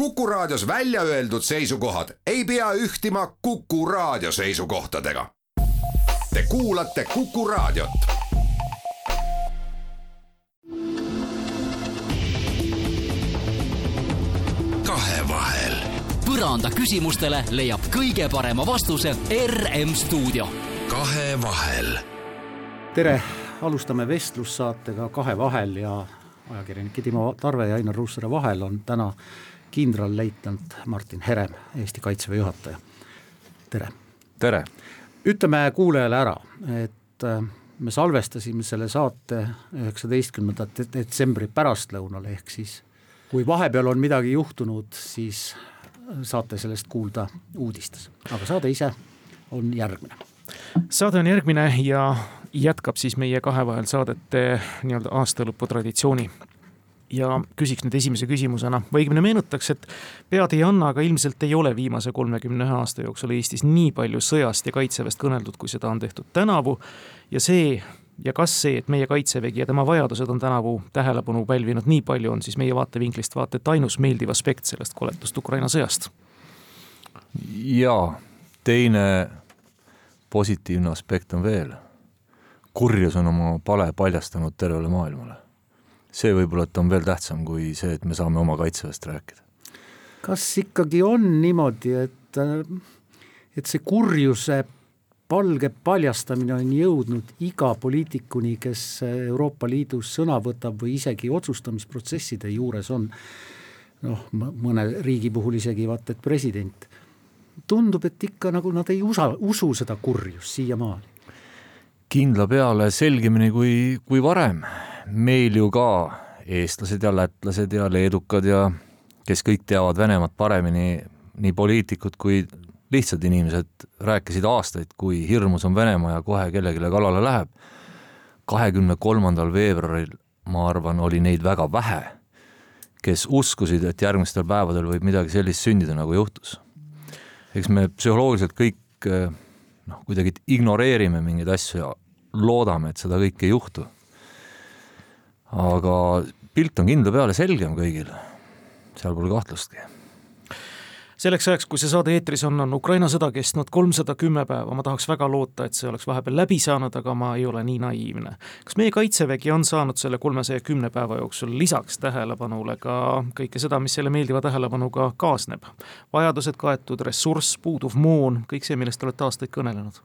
Kuku Raadios välja öeldud seisukohad ei pea ühtima Kuku Raadio seisukohtadega. Te kuulate Kuku Raadiot. kahevahel. põranda küsimustele leiab kõige parema vastuse RM stuudio. kahevahel. tere, alustame vestlussaatega Kahevahel ja ajakirjanike Timo Tarve ja Ainar Ruussaare vahel on täna kindralleitnant Martin Herem, Eesti Kaitseväe juhataja. tere. tere. ütleme kuulajale ära, et äh, me salvestasime selle saate üheksateistkümnendat detsembri pärastlõunal, ehk siis kui vahepeal on midagi juhtunud, siis saate sellest kuulda uudistes, aga saade ise on järgmine. saade on järgmine ja jätkab siis meie kahevahel saadete nii-öelda aastalõpu traditsiooni. Ja küsiks nüüd esimese küsimusena või õigemini meenutaks, et pead ei anna, aga ilmselt ei ole viimase kolmekümne ühe aasta jooksul Eestis nii palju sõjast ja kaitseväest kõneldud, kui seda on tehtud tänavu. ja see ja kas see, et meie kaitsevägi ja tema vajadused on tänavu tähelepanu pälvinud nii palju, on siis meie vaatevinklist vaata et ainus meeldiv aspekt sellest koletust Ukraina sõjast? jaa, teine positiivne aspekt on veel. kurjus on oma pale paljastanud tervele maailmale. See võib-olla, et on veel tähtsam kui see, et me saame oma kaitseväest rääkida. kas ikkagi on niimoodi, et, et see kurjuse palge paljastamine on jõudnud iga poliitikuni, kes Euroopa Liidus sõna võtab või isegi otsustamisprotsesside juures on, noh, mõne riigi puhul isegi vaata, et president, tundub, et ikka nagu nad ei usa, usu seda kurjust siiamaani. kindla peale selgemini kui, kui varem. Meil ju ka eestlased ja lätlased ja leedukad ja kes kõik teavad Venemaad paremini, nii poliitikud kui lihtsad inimesed rääkisid aastaid, kui hirmus on Venemaa ja kohe kellelegi kallale läheb. kahekümne kolmandal veebruaril, ma arvan, oli neid väga vähe, kes uskusid, et järgmistel päevadel võib midagi sellist sündida, nagu juhtus. eks me psühholoogiliselt kõik noh, kuidagi ignoreerime mingeid asju ja loodame, et seda kõike ei juhtu. Aga pilt on kindla peale selgem kõigil, seal pole kahtlustki selleks ajaks, kui see saade eetris on, on Ukraina sõda kestnud kolmsada kümme päeva, ma tahaks väga loota, et see oleks vahepeal läbi saanud, aga ma ei ole nii naiivne. kas meie kaitsevägi on saanud selle kolmesaja kümne päeva jooksul lisaks tähelepanule ka kõike seda, mis selle meeldiva tähelepanuga kaasneb? vajadused kaetud, ressurss, puuduv moon, kõik see, millest te olete aastaid kõnelenud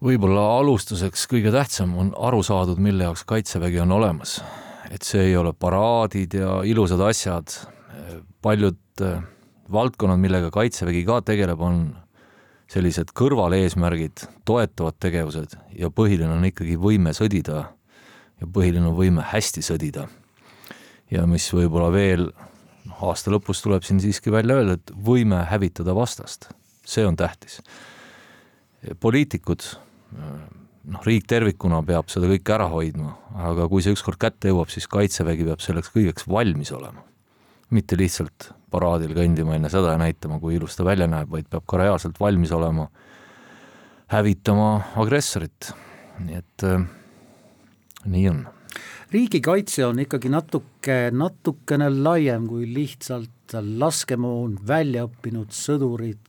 võib-olla alustuseks kõige tähtsam on aru saadud, mille jaoks Kaitsevägi on olemas. et see ei ole paraadid ja ilusad asjad, paljud valdkonnad, millega Kaitsevägi ka tegeleb, on sellised kõrvaleesmärgid, toetavad tegevused ja põhiline on ikkagi võime sõdida ja põhiline on võime hästi sõdida. ja mis võib-olla veel noh, aasta lõpus tuleb siin siiski välja öelda, et võime hävitada vastast, see on tähtis. poliitikud, noh, riik tervikuna peab seda kõike ära hoidma, aga kui see ükskord kätte jõuab, siis Kaitsevägi peab selleks kõigeks valmis olema. mitte lihtsalt paraadil kõndima enne seda ja näitama, kui ilus ta välja näeb, vaid peab ka reaalselt valmis olema hävitama agressorit. nii et äh, nii on. riigikaitse on ikkagi natuke, natukene laiem kui lihtsalt laskemoon, väljaõppinud sõdurid,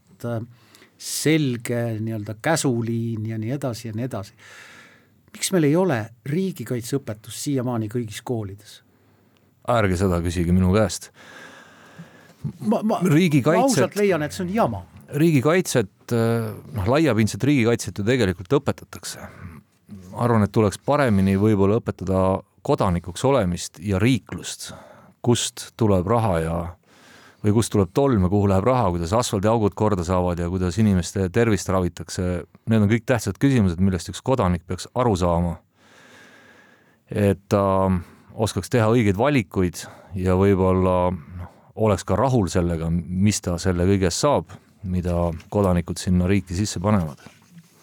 selge nii-öelda käsuliin ja nii edasi ja nii edasi. miks meil ei ole riigikaitseõpetust siiamaani kõigis koolides? ärge seda küsige minu käest ma, ma, ma ausalt leian, et see on jama. riigikaitset, noh, laiapindset riigikaitset ju tegelikult õpetatakse. arvan, et tuleks paremini võib-olla õpetada kodanikuks olemist ja riiklust, kust tuleb raha ja või kust tuleb tolm ja kuhu läheb raha, kuidas asfaldiaugud korda saavad ja kuidas inimeste tervist ravitakse. Need on kõik tähtsad küsimused, millest üks kodanik peaks aru saama. et ta oskaks teha õigeid valikuid ja võib-olla oleks ka rahul sellega, mis ta selle kõigest saab, mida kodanikud sinna riiki sisse panevad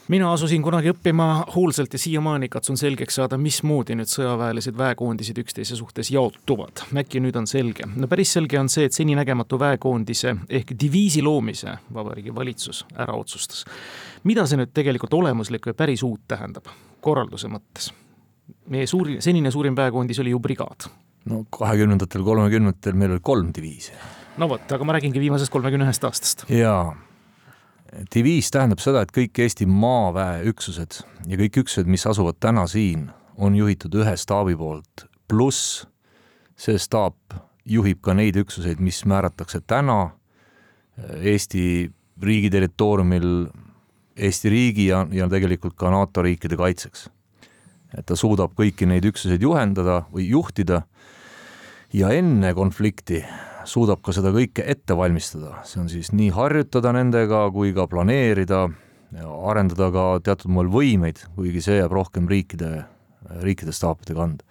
mina asusin kunagi õppima hoolsalt ja siiamaani katsun selgeks saada, mismoodi nüüd sõjaväelased väekoondised üksteise suhtes jaotuvad. äkki nüüd on selge? no päris selge on see, et seninägematu väekoondise ehk diviisi loomise Vabariigi Valitsus ära otsustas. mida see nüüd tegelikult olemuslikku ja päris uut tähendab korralduse mõttes? meie suuri, senine suurim väekoondis oli ju brigaad no kahekümnendatel, kolmekümnendatel meil oli kolm diviisi. no vot, aga ma räägingi viimasest kolmekümne ühest aastast. jaa, diviis tähendab seda, et kõik Eesti maaväe üksused ja kõik üksused, mis asuvad täna siin, on juhitud ühe staabi poolt, pluss see staap juhib ka neid üksuseid, mis määratakse täna Eesti riigi territooriumil Eesti riigi ja, ja tegelikult ka NATO riikide kaitseks. et ta suudab kõiki neid üksuseid juhendada või juhtida ja enne konflikti suudab ka seda kõike ette valmistada, see on siis nii harjutada nendega kui ka planeerida, arendada ka teatud moel võimeid, kuigi see jääb rohkem riikide, riikide staapide kanda.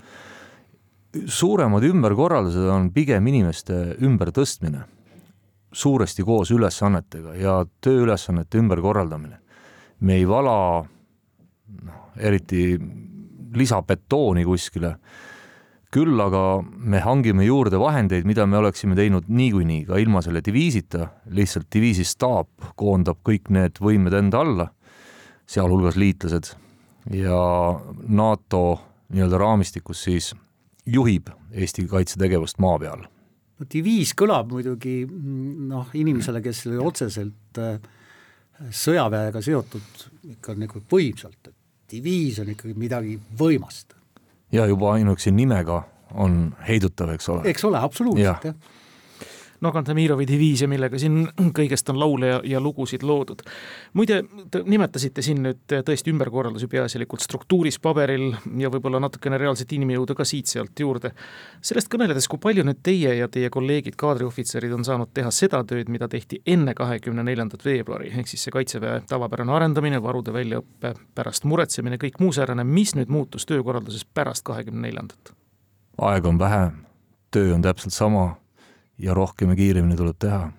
suuremad ümberkorraldused on pigem inimeste ümbertõstmine, suuresti koos ülesannetega ja tööülesannete ümberkorraldamine. me ei vala noh, eriti lisabetooni kuskile küll aga me hangime juurde vahendeid, mida me oleksime teinud niikuinii ka ilma selle diviisita, lihtsalt diviisi staap koondab kõik need võimed enda alla, sealhulgas liitlased, ja NATO nii-öelda raamistikus siis juhib Eesti kaitsetegevust maa peal. no diviis kõlab muidugi noh, inimesele, kes oli otseselt äh, sõjaväega seotud ikka nagu võimsalt, et diviis on ikkagi midagi võimast ja juba ainuüksi nimega on heidutav, eks ole. eks ole, absoluutselt, jah no Kantemirovi diviis ja millega siin kõigest on laule ja, ja lugusid loodud. muide, te nimetasite siin nüüd tõesti ümberkorraldusi peaasjalikult struktuuris, paberil ja võib-olla natukene reaalset inimjõudu ka siit-sealt juurde. sellest kõneledes, kui palju nüüd teie ja teie kolleegid, kaadriohvitserid on saanud teha seda tööd, mida tehti enne kahekümne neljandat veebruari, ehk siis see Kaitseväe tavapärane arendamine, varude väljaõppe pärast muretsemine, kõik muu säärane, mis nüüd muutus töökorralduses pärast kahekümne neljandat? aega on vähe, töö on täpselt sama ja rohkem ja kiiremini tuleb teha.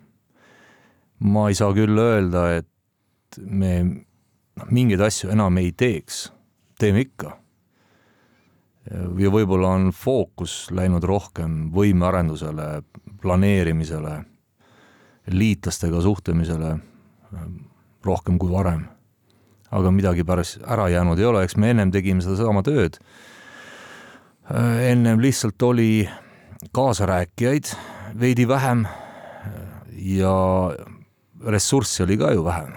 ma ei saa küll öelda, et me noh, mingeid asju enam ei teeks, teeme ikka. ja võib-olla on fookus läinud rohkem võimearendusele, planeerimisele, liitlastega suhtlemisele rohkem kui varem. aga midagi päris ära jäänud ei ole, eks me ennem tegime sedasama tööd. ennem lihtsalt oli kaasarääkijaid veidi vähem ja ressurssi oli ka ju vähem.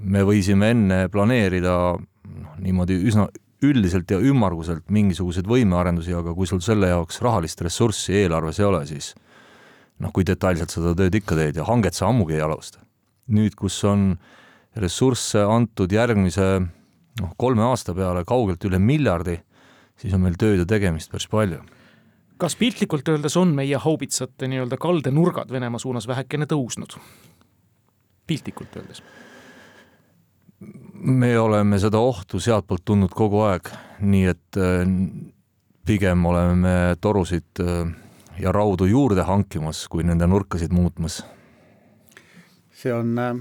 me võisime enne planeerida noh, niimoodi üsna üldiselt ja ümmarguselt mingisuguseid võimearendusi, aga kui sul selle jaoks rahalist ressurssi eelarves ei ole, siis noh, kui detailselt seda tööd ikka teed ja hanget sa ammugi ei alusta. nüüd, kus on ressursse antud järgmise noh, kolme aasta peale kaugelt üle miljardi, siis on meil tööd ja tegemist päris palju kas piltlikult öeldes on meie haubitsate nii-öelda kaldenurgad Venemaa suunas vähekene tõusnud? piltlikult öeldes. me oleme seda ohtu sealtpoolt tundnud kogu aeg, nii et äh, pigem oleme torusid äh, ja raudu juurde hankimas, kui nende nurkasid muutmas. see on äh,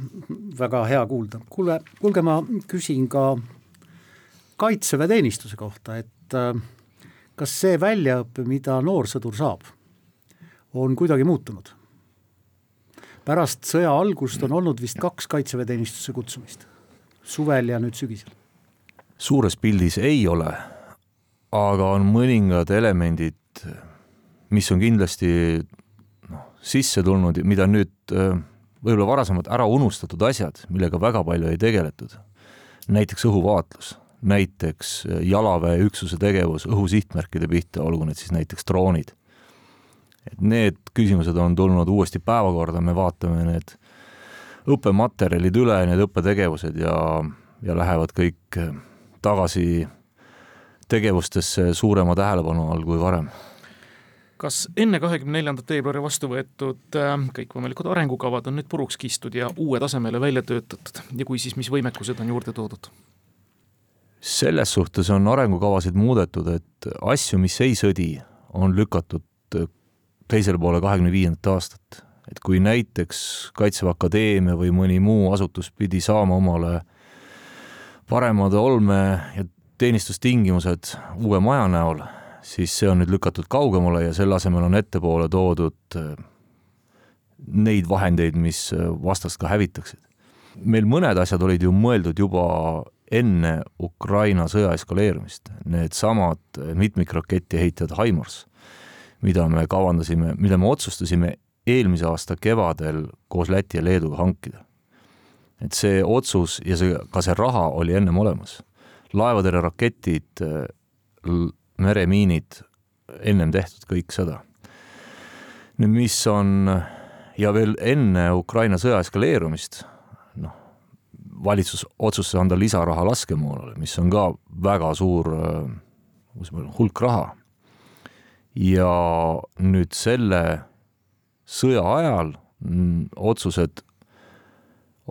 väga hea kuulda. kuule, kuulge, ma küsin ka kaitseväeteenistuse kohta, et äh, kas see väljaõpe, mida noorsõdur saab, on kuidagi muutunud? pärast sõja algust on olnud vist kaks kaitseväeteenistusse kutsumist, suvel ja nüüd sügisel. suures pildis ei ole, aga on mõningad elemendid, mis on kindlasti noh, sisse tulnud, mida nüüd võib-olla varasemalt ära unustatud asjad, millega väga palju ei tegeletud. näiteks õhuvaatlus näiteks jalaväeüksuse tegevus õhusihtmärkide pihta, olgu need siis näiteks droonid. et need küsimused on tulnud uuesti päevakorda, me vaatame need õppematerjalid üle, need õppetegevused ja, ja lähevad kõik tagasi tegevustesse suurema tähelepanu all kui varem kas enne kahekümne neljandat veebruari vastu võetud äh, kõikvõimalikud arengukavad on nüüd puruks kistud ja uue tasemele välja töötatud ja kui, siis mis võimekused on juurde toodud? Selles suhtes on arengukavasid muudetud, et asju, mis ei sõdi, on lükatud teisele poole kahekümne viiendat aastat. et kui näiteks Kaitseväe Akadeemia või mõni muu asutus pidi saama omale paremad olme- ja teenistustingimused uue maja näol, siis see on nüüd lükatud kaugemale ja selle asemel on ettepoole toodud neid vahendeid, mis vastast ka hävitaksid. meil mõned asjad olid ju mõeldud juba enne Ukraina sõja eskaleerumist, needsamad mitmikraketiheitjad HIMARS, mida me kavandasime, mida me otsustasime eelmise aasta kevadel koos Läti ja Leeduga hankida. et see otsus ja see, ka see raha oli ennem olemas. laevatõrjeraketid, meremiinid, ennem tehtud kõik seda. nüüd, mis on ja veel enne Ukraina sõja eskaleerumist, valitsus otsustas anda lisaraha laskemoonale, mis on ka väga suur hulk raha. ja nüüd selle sõja ajal mm, otsused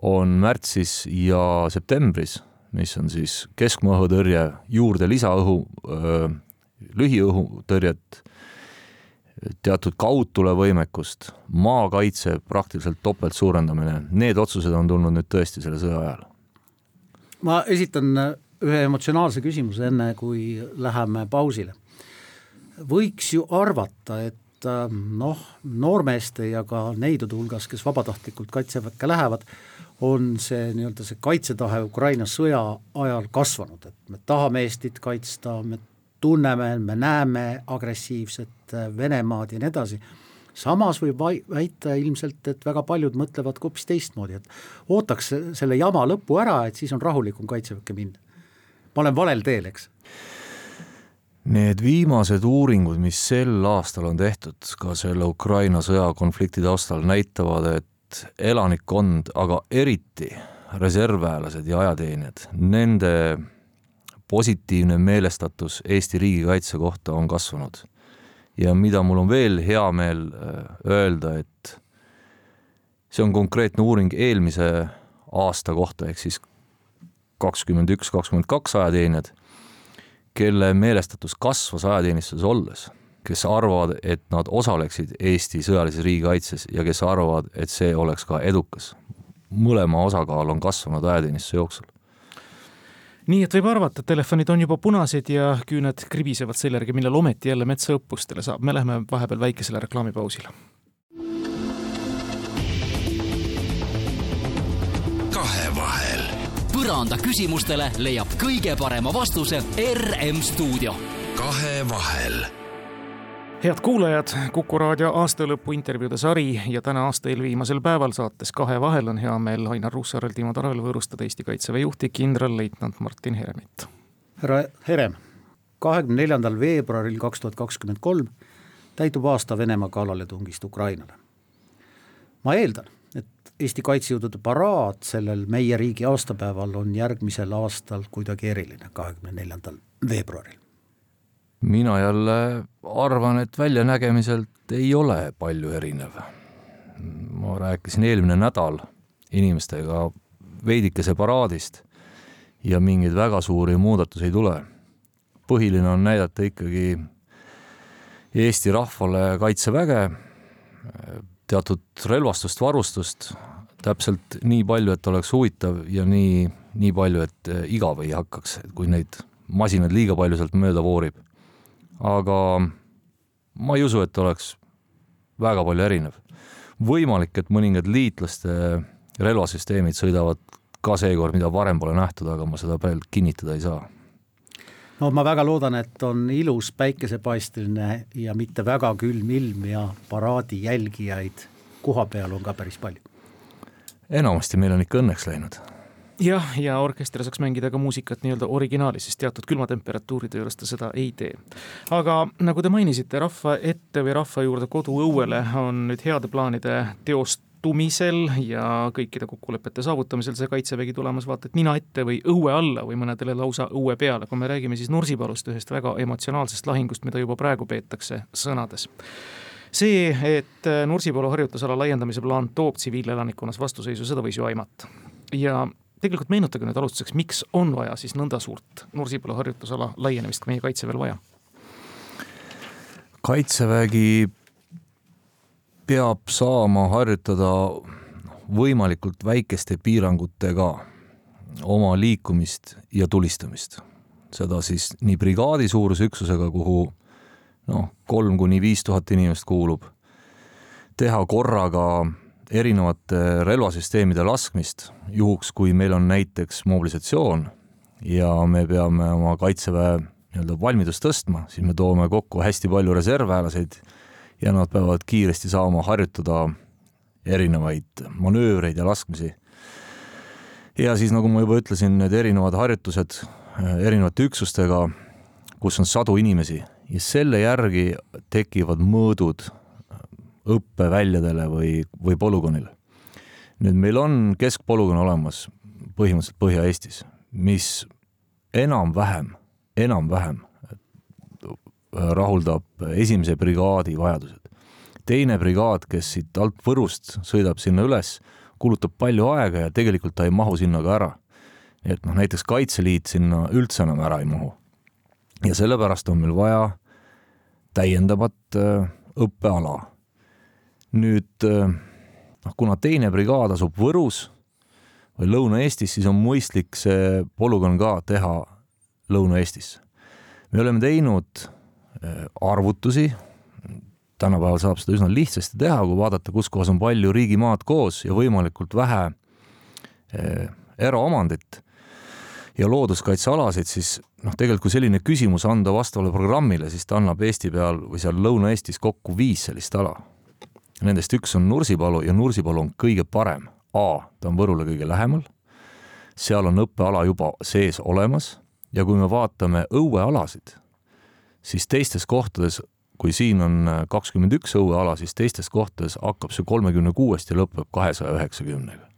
on märtsis ja septembris, mis on siis keskmaa õhutõrje juurde lisaõhu, lühiõhutõrjet, teatud kaudtulevõimekust, maakaitse praktiliselt topelt suurendamine, need otsused on tulnud nüüd tõesti selle sõja ajal. ma esitan ühe emotsionaalse küsimuse, enne kui läheme pausile. võiks ju arvata, et noh, noormeeste ja ka neidude hulgas, kes vabatahtlikult kaitseväkke lähevad, on see nii-öelda see kaitsetahe Ukraina sõja ajal kasvanud, et me tahame Eestit kaitsta, me tunneme, me näeme agressiivset Venemaad ja nii edasi, samas võib väita ilmselt, et väga paljud mõtlevad hoopis teistmoodi, et ootaks selle jama lõpu ära, et siis on rahulikum kaitseväkke minna. ma olen valel teel, eks? Need viimased uuringud, mis sel aastal on tehtud ka selle Ukraina sõjakonflikti taustal, näitavad, et elanikkond, aga eriti reservväelased ja ajateenijad, nende positiivne meelestatus Eesti riigikaitse kohta on kasvanud. ja mida mul on veel hea meel äh, öelda, et see on konkreetne uuring eelmise aasta kohta, ehk siis kakskümmend üks, kakskümmend kaks ajateenijad kelle meelestatus kasvas ajateenistuses olles, kes arvavad, et nad osaleksid Eesti sõjalises riigikaitses ja kes arvavad, et see oleks ka edukas. mõlema osakaal on kasvanud ajateenistuse jooksul nii et võib arvata, et telefonid on juba punased ja küüned kribisevad selle järgi, millal ometi jälle metsaõppustele saab. me läheme vahepeal väikesele reklaamipausile. kahevahel põranda küsimustele leiab kõige parema vastuse RM stuudio. kahevahel head kuulajad, Kuku raadio aastalõpu intervjuude sari ja täna aasta eelviimasel päeval saates Kahe vahel on hea meel Ainar Ruussaarel, Timo Tarvel võõrustada Eesti Kaitseväe juhti kindralleitnant Martin Heremit. härra Herem, kahekümne neljandal veebruaril kaks tuhat kakskümmend kolm täitub aasta Venemaa kallaletungist Ukrainale. ma eeldan, Eesti kaitsejõudude paraad sellel meie riigi aastapäeval on järgmisel aastal kuidagi eriline, kahekümne neljandal veebruaril? Mina jälle arvan, et väljanägemiselt ei ole palju erinev. ma rääkisin eelmine nädal inimestega veidikese paraadist ja mingeid väga suuri muudatusi ei tule. põhiline on näidata ikkagi Eesti rahvale kaitseväge, teatud relvastust, varustust, täpselt nii palju, et oleks huvitav ja nii, nii palju, et igav ei hakkaks, kui neid masinaid liiga palju sealt mööda voorib. Aga ma ei usu, et oleks väga palju erinev. võimalik, et mõningad liitlaste relvasüsteemid sõidavad ka seekord, mida varem pole nähtud, aga ma seda veel kinnitada ei saa no ma väga loodan, et on ilus päikesepaisteline ja mitte väga külm ilm ja paraadi jälgijaid koha peal on ka päris palju. enamasti meil on ikka õnneks läinud. Jah, ja orkester saaks mängida ka muusikat nii-öelda originaalis, sest teatud külmatemperatuuride juures ta seda ei tee. aga nagu te mainisite, rahva ette või rahva juurde koduõuele on nüüd heade plaanide teost kohtumisel ja kõikide kokkulepete saavutamisel see kaitsevägi tulemas vaata et nina ette või õue alla või mõnedele lausa õue peale, kui me räägime siis Nursipalust, ühest väga emotsionaalsest lahingust, mida juba praegu peetakse sõnades see, et Nursipalu harjutusala laiendamise plaan toob tsiviilelanikkonnas vastuseisu, seda võis ju aimata. ja tegelikult meenutage nüüd alustuseks, miks on vaja siis nõnda suurt Nursipalu harjutusala laienemist ka meie kaitseväel vaja? kaitsevägi peab saama harjutada võimalikult väikeste piirangutega oma liikumist ja tulistamist. seda siis nii brigaadi suuruse üksusega, kuhu noh, kolm kuni viis tuhat inimest kuulub, teha korraga erinevate relvasüsteemide laskmist, juhuks kui meil on näiteks mobilisatsioon ja me peame oma kaitseväe nii-öelda valmidust tõstma, siis me toome kokku hästi palju reservväelaseid ja nad peavad kiiresti saama harjutada erinevaid manöövreid ja laskmisi. ja siis, nagu ma juba ütlesin, need erinevad harjutused erinevate üksustega, kus on sadu inimesi ja selle järgi tekivad mõõdud õppeväljadele või, või polügoonile. nüüd meil on keskpolügoon olemas põhimõtteliselt Põhja-Eestis, mis enam-vähem, enam-vähem rahuldab esimese brigaadi vajadused. teine brigaad, kes siit alt Võrust sõidab sinna üles, kulutab palju aega ja tegelikult ta ei mahu sinna ka ära. et noh, näiteks Kaitseliit sinna üldse enam ära ei mahu. ja sellepärast on meil vaja täiendavat äh, õppeala. Nüüd äh, noh, kuna teine brigaad asub Võrus või Lõuna-Eestis, siis on mõistlik see polügoon ka teha Lõuna-Eestis. me oleme teinud Äh, arvutusi. tänapäeval saab seda üsna lihtsasti teha, kui vaadata, kus kohas on palju riigimaad koos ja võimalikult vähe äh, eraomandit ja looduskaitsealasid, siis noh, tegelikult kui selline küsimus anda vastavale programmile, siis ta annab Eesti peal või seal Lõuna-Eestis kokku viis sellist ala. Nendest üks on Nursipalu ja Nursipalu on kõige parem. A, ta on Võrule kõige lähemal, seal on õppeala juba sees olemas ja kui me vaatame õuealasid, siis teistes kohtades, kui siin on kakskümmend üks õueala, siis teistes kohtades hakkab see kolmekümne kuuest ja lõpeb kahesaja üheksakümnega.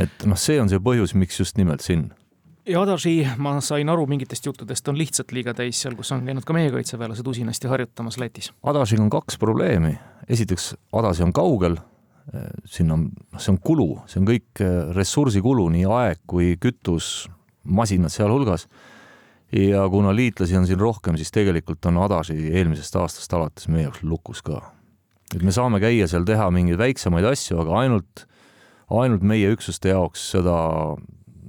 et noh, see on see põhjus, miks just nimelt siin ja Adaži, ma sain aru mingitest juttudest, on lihtsalt liiga täis seal, kus on käinud ka meie kaitseväelased usinasti harjutamas Lätis. Adažiga on kaks probleemi. esiteks, Adaži on kaugel, sinna noh, see on kulu, see on kõik ressursikulu, nii aeg kui kütus, masinad sealhulgas ja kuna liitlasi on siin rohkem, siis tegelikult on Adasi eelmisest aastast alates meie jaoks lukus ka. et me saame käia seal teha mingeid väiksemaid asju, aga ainult, ainult meie üksuste jaoks seda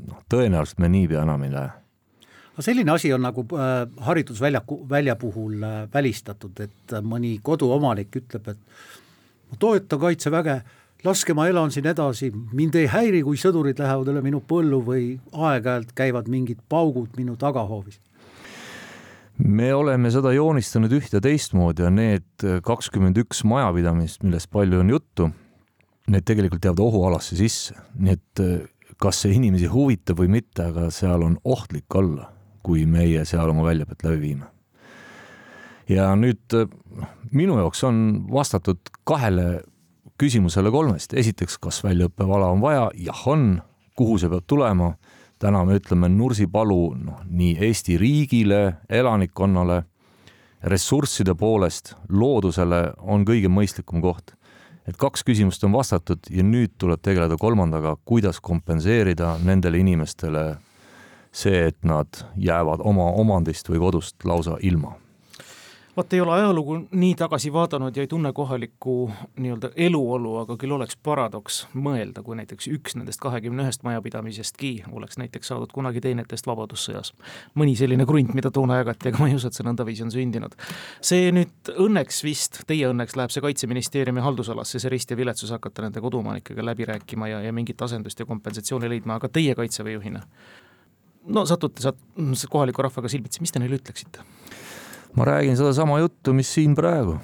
noh, tõenäoliselt me niipea enam ei lähe. No selline asi on nagu äh, harjutusväljaku, välja puhul äh, välistatud, et äh, mõni koduomanik ütleb, et ma toetan Kaitseväge, laske, ma elan siin edasi, mind ei häiri, kui sõdurid lähevad üle minu põllu või aeg-ajalt käivad mingid paugud minu tagahoovis. Me oleme seda joonistanud üht ja teistmoodi ja need kakskümmend üks majapidamist, millest palju on juttu, need tegelikult jäävad ohualasse sisse, nii et eh, kas see inimesi huvitab või mitte, aga seal on ohtlik olla, kui meie seal oma väljaõpet läbi viime. ja nüüd eh, minu jaoks on vastatud kahele küsimusele kolmest. esiteks, kas väljaõppevala on vaja? jah, on. kuhu see peab tulema? täna me ütleme Nursipalu noh, nii Eesti riigile, elanikkonnale, ressursside poolest, loodusele on kõige mõistlikum koht. Et kaks küsimust on vastatud ja nüüd tuleb tegeleda kolmandaga, kuidas kompenseerida nendele inimestele see, et nad jäävad oma omandist või kodust lausa ilma vaat ei ole ajalugu nii tagasi vaadanud ja ei tunne kohalikku nii-öelda eluolu, aga küll oleks paradoks mõelda, kui näiteks üks nendest kahekümne ühest majapidamisestki oleks näiteks saadud kunagi teenetest Vabadussõjas. mõni selline krunt, mida toona jagati, aga ma ei usu, et see nõndaviisi on sündinud. see nüüd õnneks vist, teie õnneks läheb see Kaitseministeeriumi haldusalasse, see rist ja viletsus hakata nende koduomanikega läbi rääkima ja, ja mingit asendust ja kompensatsiooni leidma, aga teie kaitseväe juhina no satute saat-, kohaliku rahvaga silmitsi, mis te neile ütleksite? Ma räägin sedasama juttu, mis siin praegu.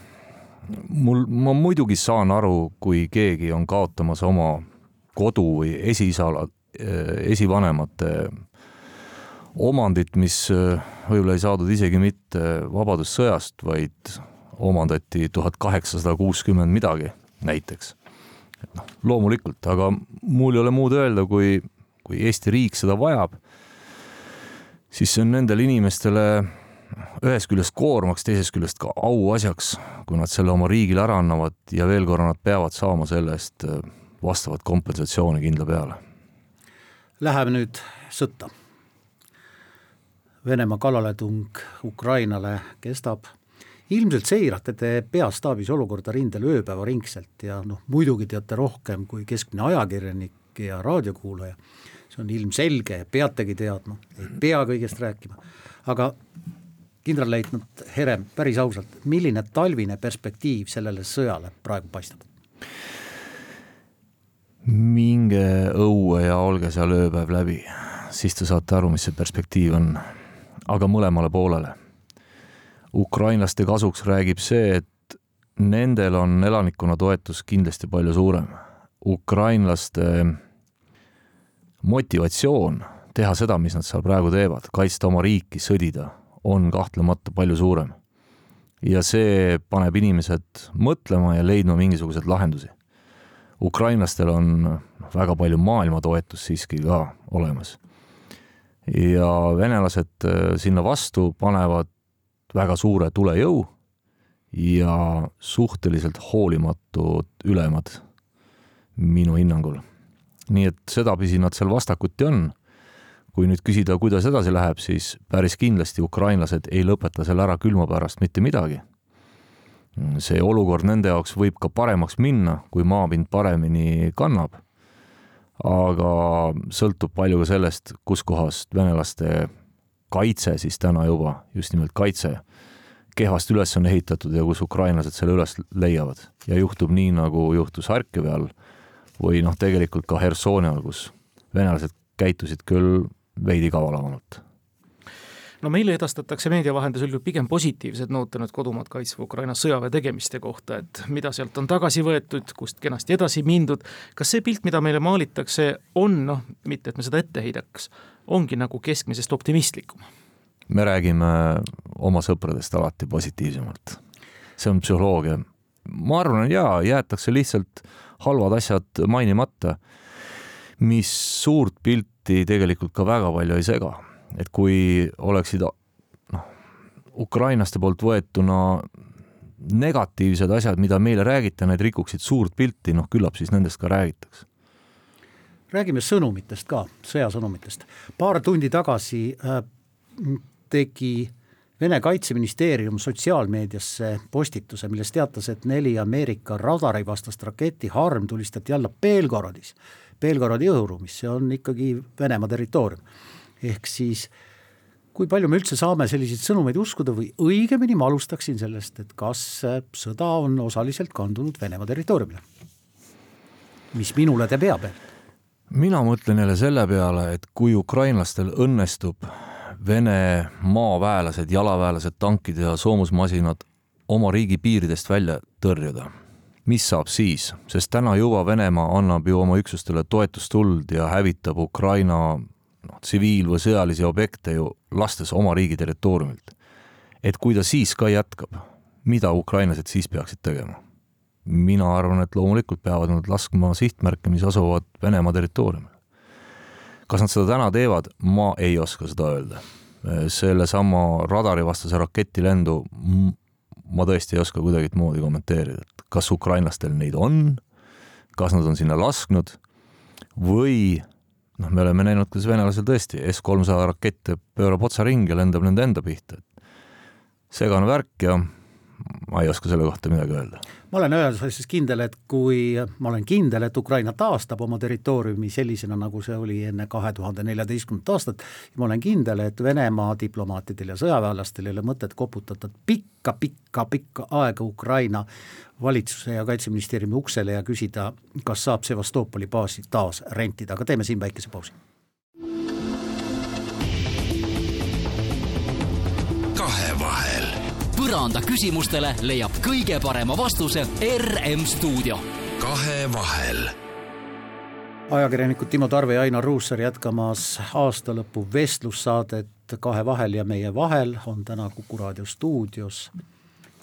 mul, ma muidugi saan aru, kui keegi on kaotamas oma kodu või esiisa, esivanemate omandit, mis äh, võib-olla ei saadud isegi mitte Vabadussõjast, vaid omandati tuhat kaheksasada kuuskümmend midagi näiteks. et noh, loomulikult, aga mul ei ole muud öelda, kui, kui Eesti riik seda vajab, siis see on nendele inimestele ühest küljest koormaks, teisest küljest ka auasjaks, kui nad selle oma riigile ära annavad ja veel korra nad peavad saama selle eest äh, vastavat kompensatsiooni kindla peale. Läheme nüüd sõtta. Venemaa kallaletung Ukrainale kestab. ilmselt seirate te peastaabis olukorda rindel ööpäevaringselt ja noh, muidugi teate rohkem kui keskmine ajakirjanik ja raadiokuulaja. see on ilmselge peategi teadma, ei pea kõigest rääkima, aga kindralleitnant Herem, päris ausalt, milline talvine perspektiiv sellele sõjale praegu paistab? minge õue ja olge seal ööpäev läbi, siis te saate aru, mis see perspektiiv on. aga mõlemale poolele. ukrainlaste kasuks räägib see, et nendel on elanikkonna toetus kindlasti palju suurem. ukrainlaste motivatsioon teha seda, mis nad seal praegu teevad, kaitsta oma riiki, sõdida, on kahtlemata palju suurem. ja see paneb inimesed mõtlema ja leidma mingisuguseid lahendusi. ukrainlastel on väga palju maailma toetust siiski ka olemas. ja venelased äh, sinna vastu panevad väga suure tulejõu ja suhteliselt hoolimatud ülemad minu hinnangul. nii et sedapidi nad seal vastakuti on kui nüüd küsida, kuidas edasi läheb, siis päris kindlasti ukrainlased ei lõpeta selle ära külma pärast mitte midagi. see olukord nende jaoks võib ka paremaks minna, kui maapind paremini kannab. aga sõltub palju ka sellest, kuskohast venelaste kaitse siis täna juba, just nimelt kaitse, kehvasti üles on ehitatud ja kus ukrainlased selle üles leiavad. ja juhtub nii, nagu juhtus Harkivi all või noh, tegelikult ka Hersoni all, kus venelased käitusid küll veidi kavalamalt no meile edastatakse meedia vahendusel ju pigem positiivsed noote nüüd kodumaad kaitsva Ukraina sõjaväe tegemiste kohta, et mida sealt on tagasi võetud, kust kenasti edasi mindud. kas see pilt, mida meile maalitakse, on noh, mitte et me seda ette heidaks, ongi nagu keskmisest optimistlikum? me räägime oma sõpradest alati positiivsemalt. see on psühholoogia. ma arvan, jaa, jäetakse lihtsalt halvad asjad mainimata, mis suurt pilti pilti tegelikult ka väga palju ei sega. et kui oleksid noh, ukrainlaste poolt võetuna negatiivsed asjad, mida meile räägite, need rikuksid suurt pilti, noh küllap siis nendest ka räägitakse. räägime sõnumitest ka, sõjasõnumitest. paar tundi tagasi äh, tegi Vene kaitseministeerium sotsiaalmeediasse postituse, milles teatas, et neli Ameerika radarivastast raketti Harm tulistati alla Belgorodis Belgorodi õhuruumis, see on ikkagi Venemaa territoorium. ehk siis kui palju me üldse saame selliseid sõnumeid uskuda või õigemini ma alustaksin sellest, et kas sõda on osaliselt kandunud Venemaa territooriumile? mis minule teeb hea pealt? mina mõtlen jälle selle peale, et kui ukrainlastel õnnestub Vene maaväelased, jalaväelased, tankid ja soomusmasinad oma riigi piiridest välja tõrjuda mis saab siis, sest täna juba Venemaa annab ju oma üksustele toetustuld ja hävitab Ukraina noh, tsiviil- või sõjalisi objekte ju lastes oma riigi territooriumilt. et kui ta siis ka jätkab, mida ukrainlased siis peaksid tegema? mina arvan, et loomulikult peavad nad laskma sihtmärke, mis asuvad Venemaa territooriumil. kas nad seda täna teevad, ma ei oska seda öelda. sellesama radarivastase raketilendu ma tõesti ei oska kuidagimoodi kommenteerida, et kas ukrainlastel neid on, kas nad on sinna lasknud või noh, me oleme näinud, kuidas venelasel tõesti S-300 rakett pöörab otsa ringi ja lendab nende enda pihta. segane värk ja ma ei oska selle kohta midagi öelda. Ma olen ühes asjas kindel, et kui, ma olen kindel, et Ukraina taastab oma territooriumi sellisena, nagu see oli enne kahe tuhande neljateistkümnendat aastat, ma olen kindel, et Venemaa diplomaatidel ja sõjaväelastel ei ole mõtet koputada pikka-pikka-pikka aega Ukraina valitsuse ja Kaitseministeeriumi uksele ja küsida, kas saab Sevastopoli baasi taas rentida, aga teeme siin väikese pausi. kahevahel põranda küsimustele leiab kõige parema vastuse RM stuudio. kahevahel. ajakirjanikud Timo Tarve ja Ainar Ruussaar jätkamas aastalõpu vestlussaadet Kahe vahel ja meie vahel on täna Kuku raadio stuudios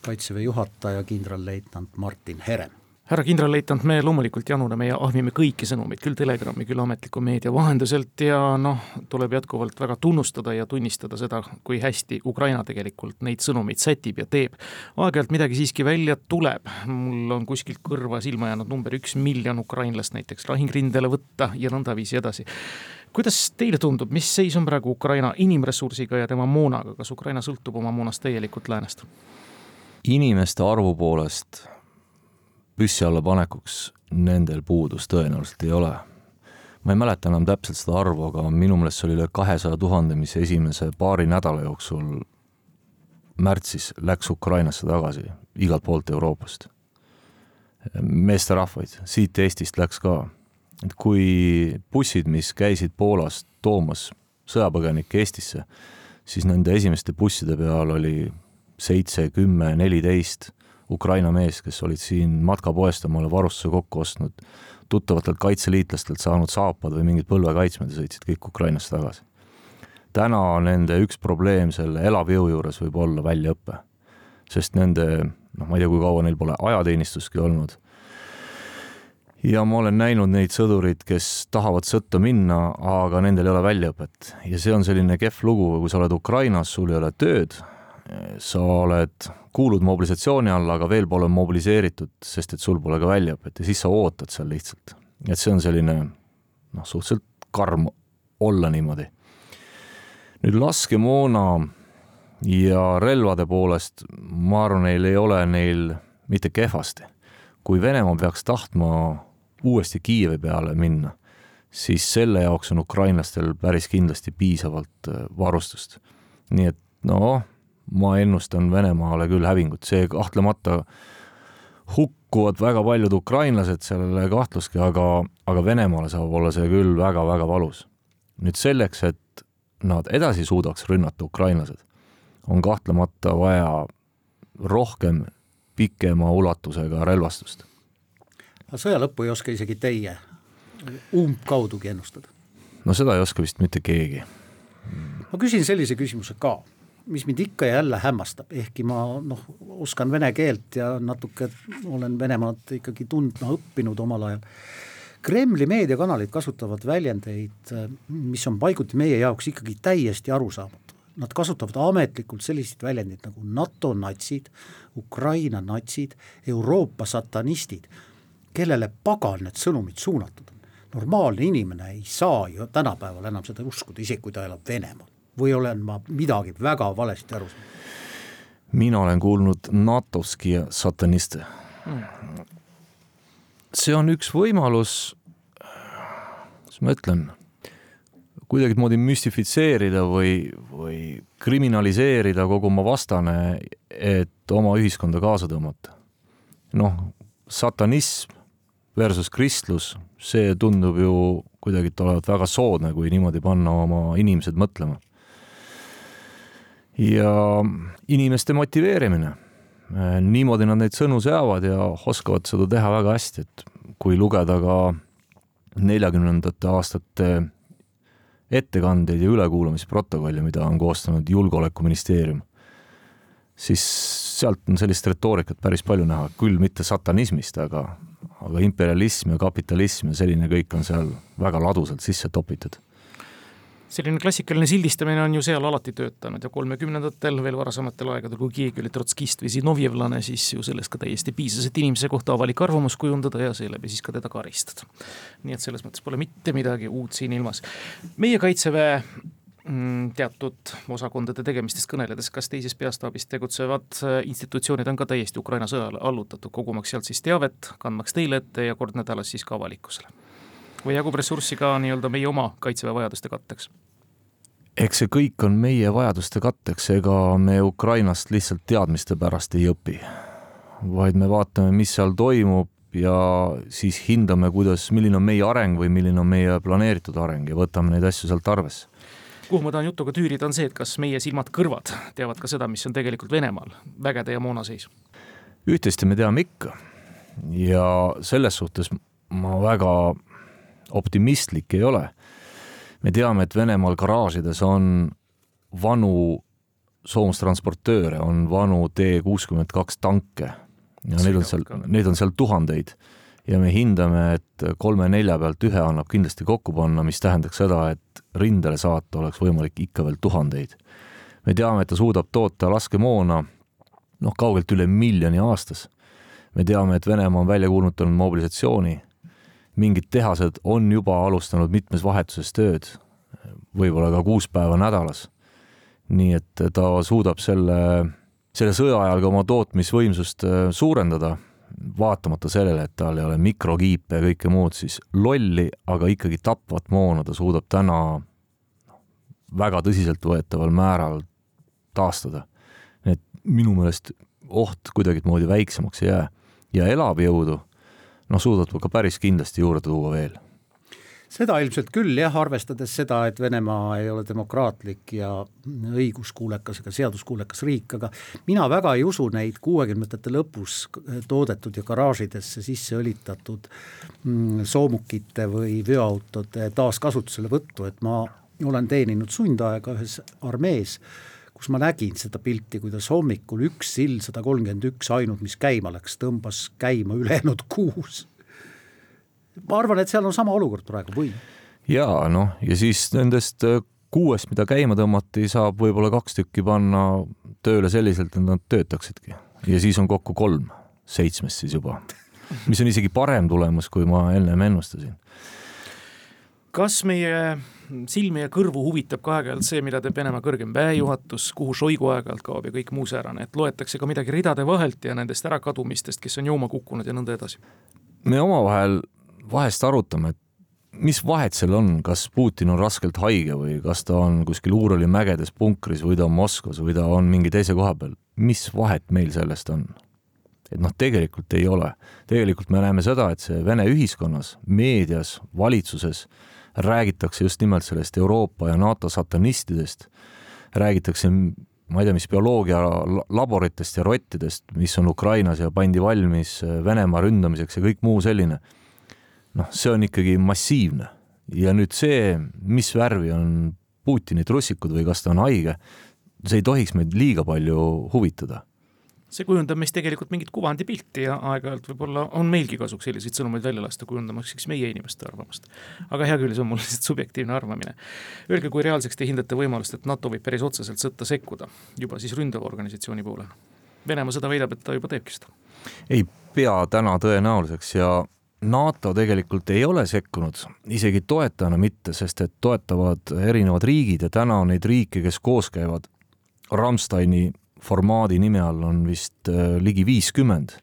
kaitseväe juhataja kindralleitnant Martin Herem härra kindralleitnant, me loomulikult januneme ja ahmime kõiki sõnumeid, küll Telegrami, küll ametliku meedia vahenduselt ja noh, tuleb jätkuvalt väga tunnustada ja tunnistada seda, kui hästi Ukraina tegelikult neid sõnumeid sätib ja teeb. aeg-ajalt midagi siiski välja tuleb, mul on kuskilt kõrva silma jäänud number üks miljon ukrainlast näiteks lahingrindele võtta ja nõndaviisi edasi kuidas teile tundub, mis seis on praegu Ukraina inimressursiga ja tema moonaga, kas Ukraina sõltub oma moonast täielikult läänest? inimeste arvu poolest püssi alla panekuks nendel puudus tõenäoliselt ei ole. ma ei mäleta enam täpselt seda arvu, aga minu meelest see oli üle kahesaja tuhande, mis esimese paari nädala jooksul märtsis läks Ukrainasse tagasi igalt poolt Euroopast. meesterahvaid, siit Eestist läks ka. et kui bussid, mis käisid Poolast toomas sõjapõgenikke Eestisse, siis nende esimeste busside peal oli seitse, kümme, neliteist Ukraina meest, kes olid siin matkapoest omale varustuse kokku ostnud, tuttavatelt kaitseliitlastelt saanud saapad või mingid põlvekaitsmed ja sõitsid kõik Ukrainasse tagasi. täna nende üks probleem selle elavjõu juures võib olla väljaõpe, sest nende, noh, ma ei tea, kui kaua neil pole ajateenistustki olnud ja ma olen näinud neid sõdureid, kes tahavad sõtta minna, aga nendel ei ole väljaõpet ja see on selline kehv lugu, kui sa oled Ukrainas, sul ei ole tööd, sa oled, kuulud mobilisatsiooni alla, aga veel pole mobiliseeritud, sest et sul pole ka väljaõpet ja siis sa ootad seal lihtsalt. et see on selline noh, suhteliselt karm olla niimoodi. nüüd laskemoona ja relvade poolest ma arvan, neil ei ole neil mitte kehvasti. kui Venemaa peaks tahtma uuesti Kiievi peale minna, siis selle jaoks on ukrainlastel päris kindlasti piisavalt äh, varustust. nii et noh, ma ennustan Venemaale küll hävingut, see kahtlemata hukkuvad väga paljud ukrainlased, sellele kahtlustki, aga, aga Venemaale saab olla see küll väga-väga valus. nüüd selleks, et nad edasi suudaks rünnata ukrainlased, on kahtlemata vaja rohkem pikema ulatusega relvastust sõja lõppu ei oska isegi teie umbkaudugi ennustada? no seda ei oska vist mitte keegi. ma küsin sellise küsimuse ka, mis mind ikka ja jälle hämmastab, ehkki ma noh, oskan vene keelt ja natuke olen Venemaad ikkagi tundma õppinud omal ajal. Kremli meediakanalid kasutavad väljendeid, mis on paiguti meie jaoks ikkagi täiesti arusaamatu. Nad kasutavad ametlikult selliseid väljendeid nagu NATO natsid, Ukraina natsid, Euroopa satanistid kellele pagan need sõnumid suunatud on. normaalne inimene ei saa ju tänapäeval enam seda uskuda, isegi kui ta elab Venemaal. Või olen ma midagi väga valesti aru saanud? mina olen kuulnud NATO-ski sataniste see on üks võimalus, kuidas ma ütlen, kuidagimoodi müstifitseerida või, või kriminaliseerida kogu oma vastane, et oma ühiskonda kaasa tõmmata. noh, satanism versus kristlus, see tundub ju kuidagi olevat väga soodne, kui niimoodi panna oma inimesed mõtlema. Ja inimeste motiveerimine, niimoodi nad neid sõnu seavad ja oskavad seda teha väga hästi, et kui lugeda ka neljakümnendate aastate ettekandeid ja ülekuulamisprotokolle, mida on koostanud Julgeolekuministeerium, siis sealt on sellist retoorikat päris palju näha, küll mitte satanismist, aga aga imperialism ja kapitalism ja selline kõik on seal väga ladusalt sisse topitud selline klassikaline sildistamine on ju seal alati töötanud ja kolmekümnendatel, veel varasematel aegadel, kui keegi oli trotskist või zinovjevlane, siis ju sellest ka täiesti piisas, et inimese kohta avalik arvamus kujundada ja seeläbi siis ka teda karistada. nii et selles mõttes pole mitte midagi uut siin ilmas. meie kaitseväe Mm, teatud osakondade tegemistest kõneledes, kas teises peastaabis tegutsevad äh, institutsioonid on ka täiesti Ukraina sõjale allutatud, kogumaks sealt siis teavet, kandmaks teile ette ja kord nädalas siis ka avalikkusele? Või jagub ressurssi ka nii-öelda meie oma kaitseväe vajaduste katteks? eks see kõik on meie vajaduste katteks, ega me Ukrainast lihtsalt teadmiste pärast ei õpi, vaid me vaatame, mis seal toimub ja siis hindame, kuidas, milline on meie areng või milline on meie planeeritud areng ja võtame neid asju sealt arvesse kuhu ma tahan jutuga tüürida, on see, et kas meie silmad-kõrvad teavad ka seda, mis on tegelikult Venemaal vägede ja moona seis? üht-teist me teame ikka ja selles suhtes ma väga optimistlik ei ole. me teame, et Venemaal garaažides on vanu soomustransportööre, on vanu T kuuskümmend kaks tanke ja neid on seal, neid on seal tuhandeid ja me hindame, et kolme-nelja pealt ühe annab kindlasti kokku panna, mis tähendaks seda, et rindele saata oleks võimalik ikka veel tuhandeid. me teame, et ta suudab toota laskemoona noh, kaugelt üle miljoni aastas. me teame, et Venemaa on välja kuulutanud mobilisatsiooni, mingid tehased on juba alustanud mitmes vahetuses tööd, võib-olla ka kuus päeva nädalas. nii et ta suudab selle, selle sõja ajal ka oma tootmisvõimsust äh, suurendada vaatamata sellele, et tal ei ole mikrokiipe ja kõike muud, siis lolli, aga ikkagi tapvat moona ta suudab täna väga tõsiseltvõetaval määral taastada. nii et minu meelest oht kuidagimoodi väiksemaks ei jää ja elavjõudu, noh, suudab ka päris kindlasti juurde tuua veel. Seda ilmselt küll jah, arvestades seda, et Venemaa ei ole demokraatlik ja õiguskuulekas ega seaduskuulekas riik, aga mina väga ei usu neid kuuekümnendate lõpus toodetud ja garaažidesse sisse õlitatud mm, soomukite või veoautode taaskasutuselevõttu, et ma olen teeninud sundaega ühes armees, kus ma nägin seda pilti, kuidas hommikul üks sild sada kolmkümmend üks ainult, mis käima läks, tõmbas käima ülejäänud kuus ma arvan, et seal on sama olukord praegu või? jaa, noh, ja siis nendest äh, kuuest, mida käima tõmmati, saab võib-olla kaks tükki panna tööle selliselt, et nad töötaksidki ja siis on kokku kolm seitsmest siis juba, mis on isegi parem tulemus, kui ma ennem ennustasin. Kas meie silmi ja kõrvu huvitab ka aeg-ajalt see, mida teeb Venemaa kõrgem väejuhatus, kuhu Šoigu aeg-ajalt kaob ja kõik muu säärane, et loetakse ka midagi ridade vahelt ja nendest ärakadumistest, kes on jooma kukkunud ja nõnda edasi? me omavahel vahest arutame, et mis vahet seal on, kas Putin on raskelt haige või kas ta on kuskil Uurali mägedes punkris või ta on Moskvas või ta on mingi teise koha peal, mis vahet meil sellest on? Et noh, tegelikult ei ole. tegelikult me näeme seda, et see Vene ühiskonnas, meedias, valitsuses räägitakse just nimelt sellest Euroopa ja NATO satanistidest, räägitakse ma ei tea, mis bioloogia laboritest ja rottidest, mis on Ukrainas ja pandi valmis Venemaa ründamiseks ja kõik muu selline. Noh, see on ikkagi massiivne. Ja nüüd see, mis värvi on Putini trussikud või kas ta on haige, see ei tohiks meid liiga palju huvitada see kujundab meist tegelikult mingit kuvandipilti ja aeg-ajalt võib-olla on meilgi kasuks selliseid sõnumeid välja lasta, kujundamaks siis meie inimeste arvamust. aga hea küll, see on mul lihtsalt subjektiivne arvamine. Öelge, kui reaalseks te hindate võimalust, et NATO võib päris otseselt sõtta sekkuda, juba siis ründava organisatsiooni poolel? Venemaa sõda väidab, et ta juba teebki seda. ei pea täna tõenäoliseks ja NATO tegelikult ei ole sekkunud, isegi toetajana mitte, sest et toetavad erinevad riigid ja täna on neid riike, kes koos käivad Rammsteini formaadi nime all on vist äh, ligi viiskümmend.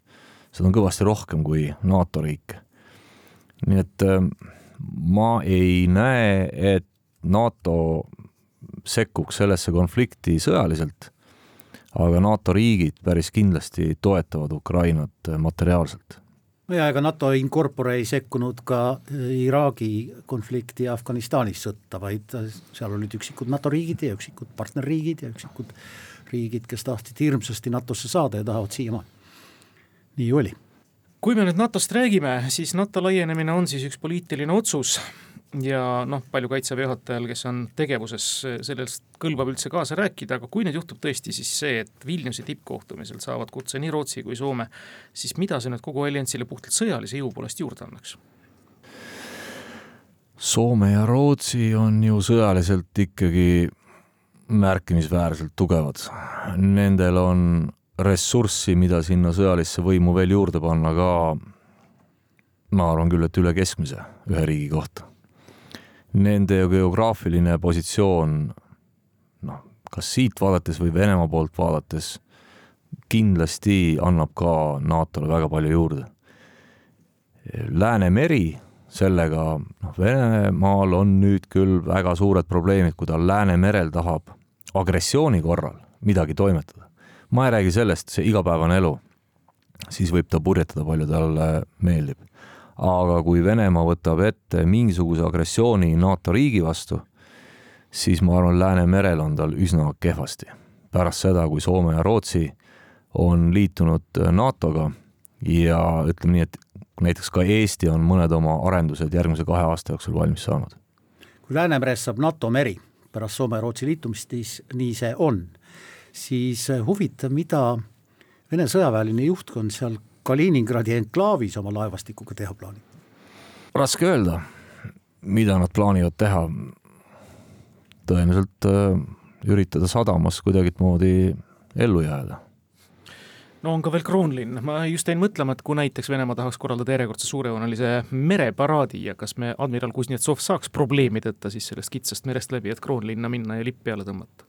seda on kõvasti rohkem kui NATO riike. nii et äh, ma ei näe, et NATO sekkuks sellesse konflikti sõjaliselt, aga NATO riigid päris kindlasti toetavad Ukrainat äh, materiaalselt ja ega NATO in corpore ei sekkunud ka äh, Iraagi konflikti ja Afganistanis sõtta, vaid äh, seal olid üksikud NATO riigid ja üksikud partnerriigid ja üksikud riigid, kes tahtsid hirmsasti NATO-sse saada ja tahavad siiamaani. nii oli. kui me nüüd NATO-st räägime, siis NATO laienemine on siis üks poliitiline otsus ja noh, palju kaitseväe juhatajal, kes on tegevuses, sellest kõlbab üldse kaasa rääkida, aga kui nüüd juhtub tõesti siis see, et Vilniuse tippkohtumisel saavad kutse nii Rootsi kui Soome, siis mida see nüüd kogu alliansile puhtalt sõjalise jõu poolest juurde annaks? Soome ja Rootsi on ju sõjaliselt ikkagi märkimisväärselt tugevad. Nendel on ressurssi, mida sinna sõjalisse võimu veel juurde panna ka ma arvan küll, et üle keskmise ühe riigi kohta nende geograafiline positsioon, noh, kas siit vaadates või Venemaa poolt vaadates, kindlasti annab ka NATO-le väga palju juurde. Läänemeri, sellega, noh, Venemaal on nüüd küll väga suured probleemid, kui ta Läänemerel tahab agressiooni korral midagi toimetada. ma ei räägi sellest, see igapäevane elu, siis võib ta purjetada, palju talle meeldib aga kui Venemaa võtab ette mingisuguse agressiooni NATO riigi vastu, siis ma arvan, Läänemerel on tal üsna kehvasti. pärast seda, kui Soome ja Rootsi on liitunud NATO-ga ja ütleme nii, et näiteks ka Eesti on mõned oma arendused järgmise kahe aasta jooksul valmis saanud. kui Läänemerest saab NATO meri pärast Soome ja Rootsi liitumist, siis nii see on, siis huvitav, mida Vene sõjaväeline juhtkond seal Kaliningradi enklaavis oma laevastikuga teha plaanib? raske öelda, mida nad plaanivad teha. tõenäoliselt äh, üritada sadamas kuidagimoodi ellu jääda no on ka veel Kroonlinn, ma just jäin mõtlema, et kui näiteks Venemaa tahaks korraldada järjekordse suurejoonelise mereparaadi ja kas me admiral Kuznetsov saaks probleemideta siis sellest kitsast merest läbi, et Kroonlinna minna ja lipp peale tõmmata?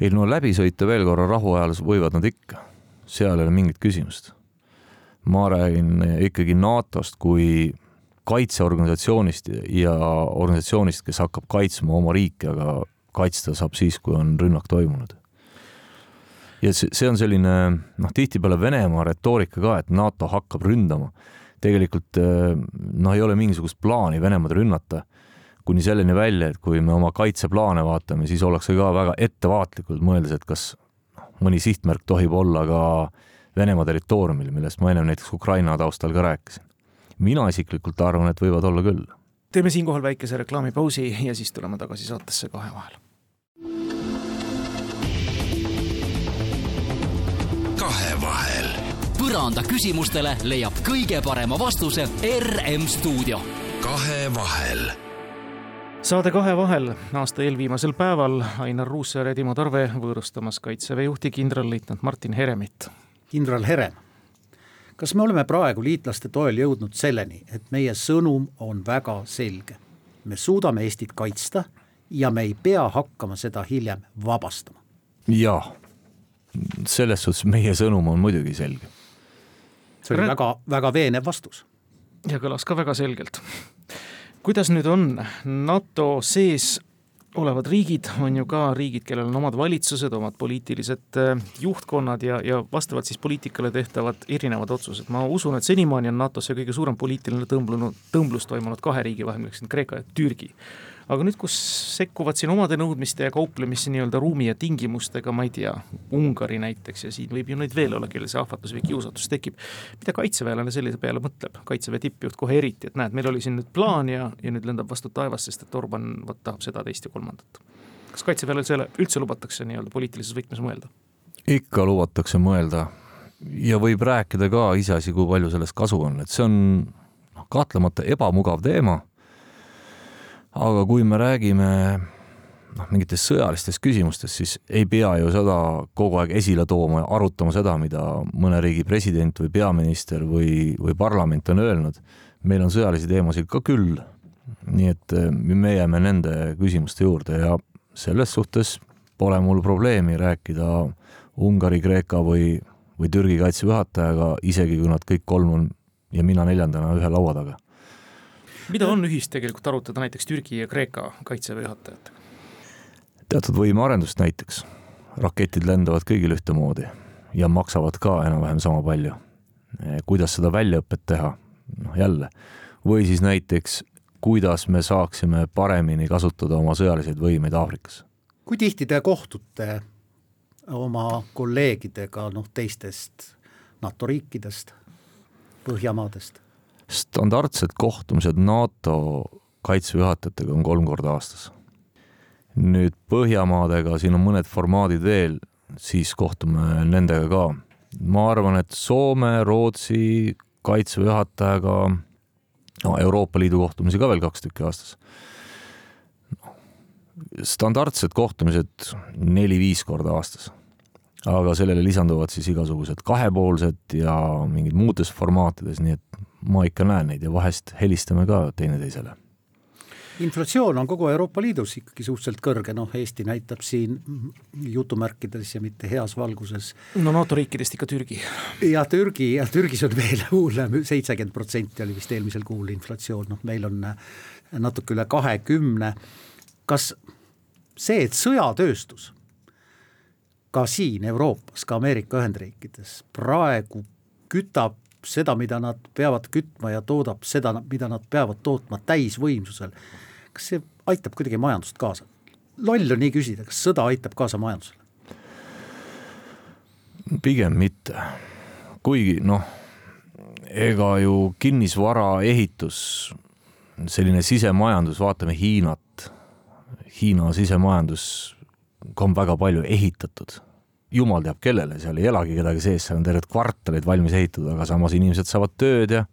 ei no läbi sõita veel korra rahuajal võivad nad ikka, seal ei ole mingit küsimust ma räägin ikkagi NATO-st kui kaitseorganisatsioonist ja organisatsioonist, kes hakkab kaitsma oma riiki, aga kaitsta saab siis, kui on rünnak toimunud. Ja see, see on selline noh, tihtipeale Venemaa retoorika ka, et NATO hakkab ründama. tegelikult noh, ei ole mingisugust plaani Venemaad rünnata kuni selleni välja, et kui me oma kaitseplaane vaatame, siis ollakse ka väga ettevaatlikud, mõeldes, et kas noh, mõni sihtmärk tohib olla ka Venemaa territooriumil, millest ma ennem näiteks Ukraina taustal ka rääkisin. mina isiklikult arvan, et võivad olla küll. teeme siinkohal väikese reklaamipausi ja siis tuleme tagasi saatesse kahe vahel. Kahevahel. põranda küsimustele leiab kõige parema vastuse RM stuudio. kahevahel saade Kahe vahel aasta eelviimasel päeval Ainar Ruussaar ja Timo Tarve võõrustamas kaitseväe juhti kindralleitnant Martin Heremit. kindral Herem, kas me oleme praegu liitlaste toel jõudnud selleni, et meie sõnum on väga selge? me suudame Eestit kaitsta ja me ei pea hakkama seda hiljem vabastama. jaa, selles suhtes meie sõnum on muidugi selge. see oli väga, väga veenev vastus. ja kõlas ka väga selgelt kuidas nüüd on, NATO sees olevad riigid on ju ka riigid, kellel on omad valitsused, omad poliitilised äh, juhtkonnad ja, ja vastavalt siis poliitikale tehtavad erinevad otsused. ma usun, et senimaani on NATO-sse kõige suurem poliitiline tõmblunud, tõmblus toimunud kahe riigi vahel, milleks on Kreeka ja Türgi aga nüüd, kus sekkuvad siin omade nõudmiste ja kauplemisse nii-öelda ruumi ja tingimustega, ma ei tea, Ungari näiteks ja siin võib ju neid veel olla, kellel see ahvatlus või kiusatus tekib. mida kaitseväelane sellise peale mõtleb, kaitseväe tippjuht kohe eriti, et näed, meil oli siin nüüd plaan ja, ja nüüd lendab vastu taevast, sest et Orban vot tahab seda, teist ja kolmandat. kas kaitseväele selle üldse lubatakse nii-öelda poliitilises võtmes mõelda? ikka lubatakse mõelda ja võib rääkida ka iseasi, kui palju sellest kasu on, et see on noh, kahtlemata ebamugav teema aga kui me räägime noh, mingitest sõjalistest küsimustest, siis ei pea ju seda kogu aeg esile tooma ja arutama seda, mida mõne riigi president või peaminister või, või parlament on öelnud. meil on sõjalisi teemasid ka küll. nii et eh, me jääme nende küsimuste juurde ja selles suhtes pole mul probleemi rääkida Ungari, Kreeka või, või Türgi kaitseväe juhatajaga, isegi kui nad kõik kolm on ja mina neljandana ühe laua taga mida on ühist tegelikult arutada näiteks Türgi ja Kreeka kaitseväe juhatajatega? teatud võimearendust näiteks, raketid lendavad kõigil ühtemoodi ja maksavad ka enam-vähem sama palju. kuidas seda väljaõpet teha, noh jälle, või siis näiteks, kuidas me saaksime paremini kasutada oma sõjaliseid võimeid Aafrikas. kui tihti te kohtute oma kolleegidega noh, teistest NATO riikidest, Põhjamaadest? Standardsed kohtumised NATO kaitseväe juhatajatega on kolm korda aastas. nüüd Põhjamaadega, siin on mõned formaadid veel, siis kohtume nendega ka. ma arvan, et Soome, Rootsi kaitseväe juhatajaga, no Euroopa Liidu kohtumisi ka veel kaks tükki aastas. standardsed kohtumised neli-viis korda aastas aga sellele lisanduvad siis igasugused kahepoolsed ja mingid muudes formaatides, nii et ma ikka näen neid ja vahest helistame ka teineteisele. inflatsioon on kogu Euroopa Liidus ikkagi suhteliselt kõrge, noh Eesti näitab siin jutumärkides ja mitte heas valguses. no NATO riikidest ikka Türgi. ja Türgi ja Türgis on veel hullem, seitsekümmend protsenti oli vist eelmisel kuul inflatsioon, noh meil on natuke üle kahekümne. kas see, et sõjatööstus ka siin Euroopas, ka Ameerika Ühendriikides praegu kütab seda, mida nad peavad kütma ja toodab seda, mida nad peavad tootma täisvõimsusel. kas see aitab kuidagi majandust kaasa? loll on nii küsida, kas sõda aitab kaasa majandusele? pigem mitte, kuigi noh, ega ju kinnisvara ehitus, selline sisemajandus, vaatame Hiinat, Hiina sisemajandus on väga palju ehitatud jumal teab kellele, seal ei elagi kedagi sees, seal on terved kvartalid valmis ehitatud, aga samas inimesed saavad tööd ja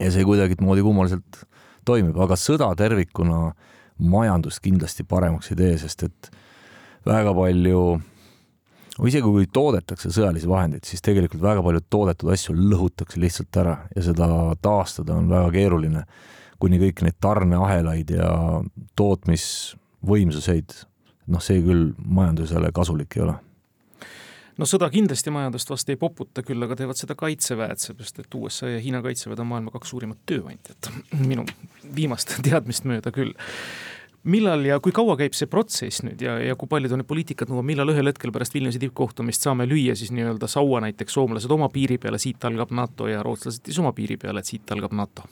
ja see kuidagimoodi kummaliselt toimib, aga sõda tervikuna majandust kindlasti paremaks ei tee, sest et väga palju, isegi kui toodetakse sõjalisi vahendeid, siis tegelikult väga palju toodetud asju lõhutakse lihtsalt ära ja seda taastada on väga keeruline, kuni kõik neid tarneahelaid ja tootmisvõimsuseid, noh, see küll majandusele kasulik ei ole no sõda kindlasti majandust vast ei poputa, küll aga teevad seda kaitseväed, seepärast et USA ja Hiina kaitseväed on maailma kaks suurimat tööandjat, minu viimast teadmist mööda küll. millal ja kui kaua käib see protsess nüüd ja, ja kui palju ta nüüd poliitikat nõuab, millal ühel hetkel pärast Vilniuse tippkohtumist saame lüüa siis nii-öelda saua näiteks soomlased oma piiri peale, siit algab NATO ja rootslased siis oma piiri peale, et siit algab NATO?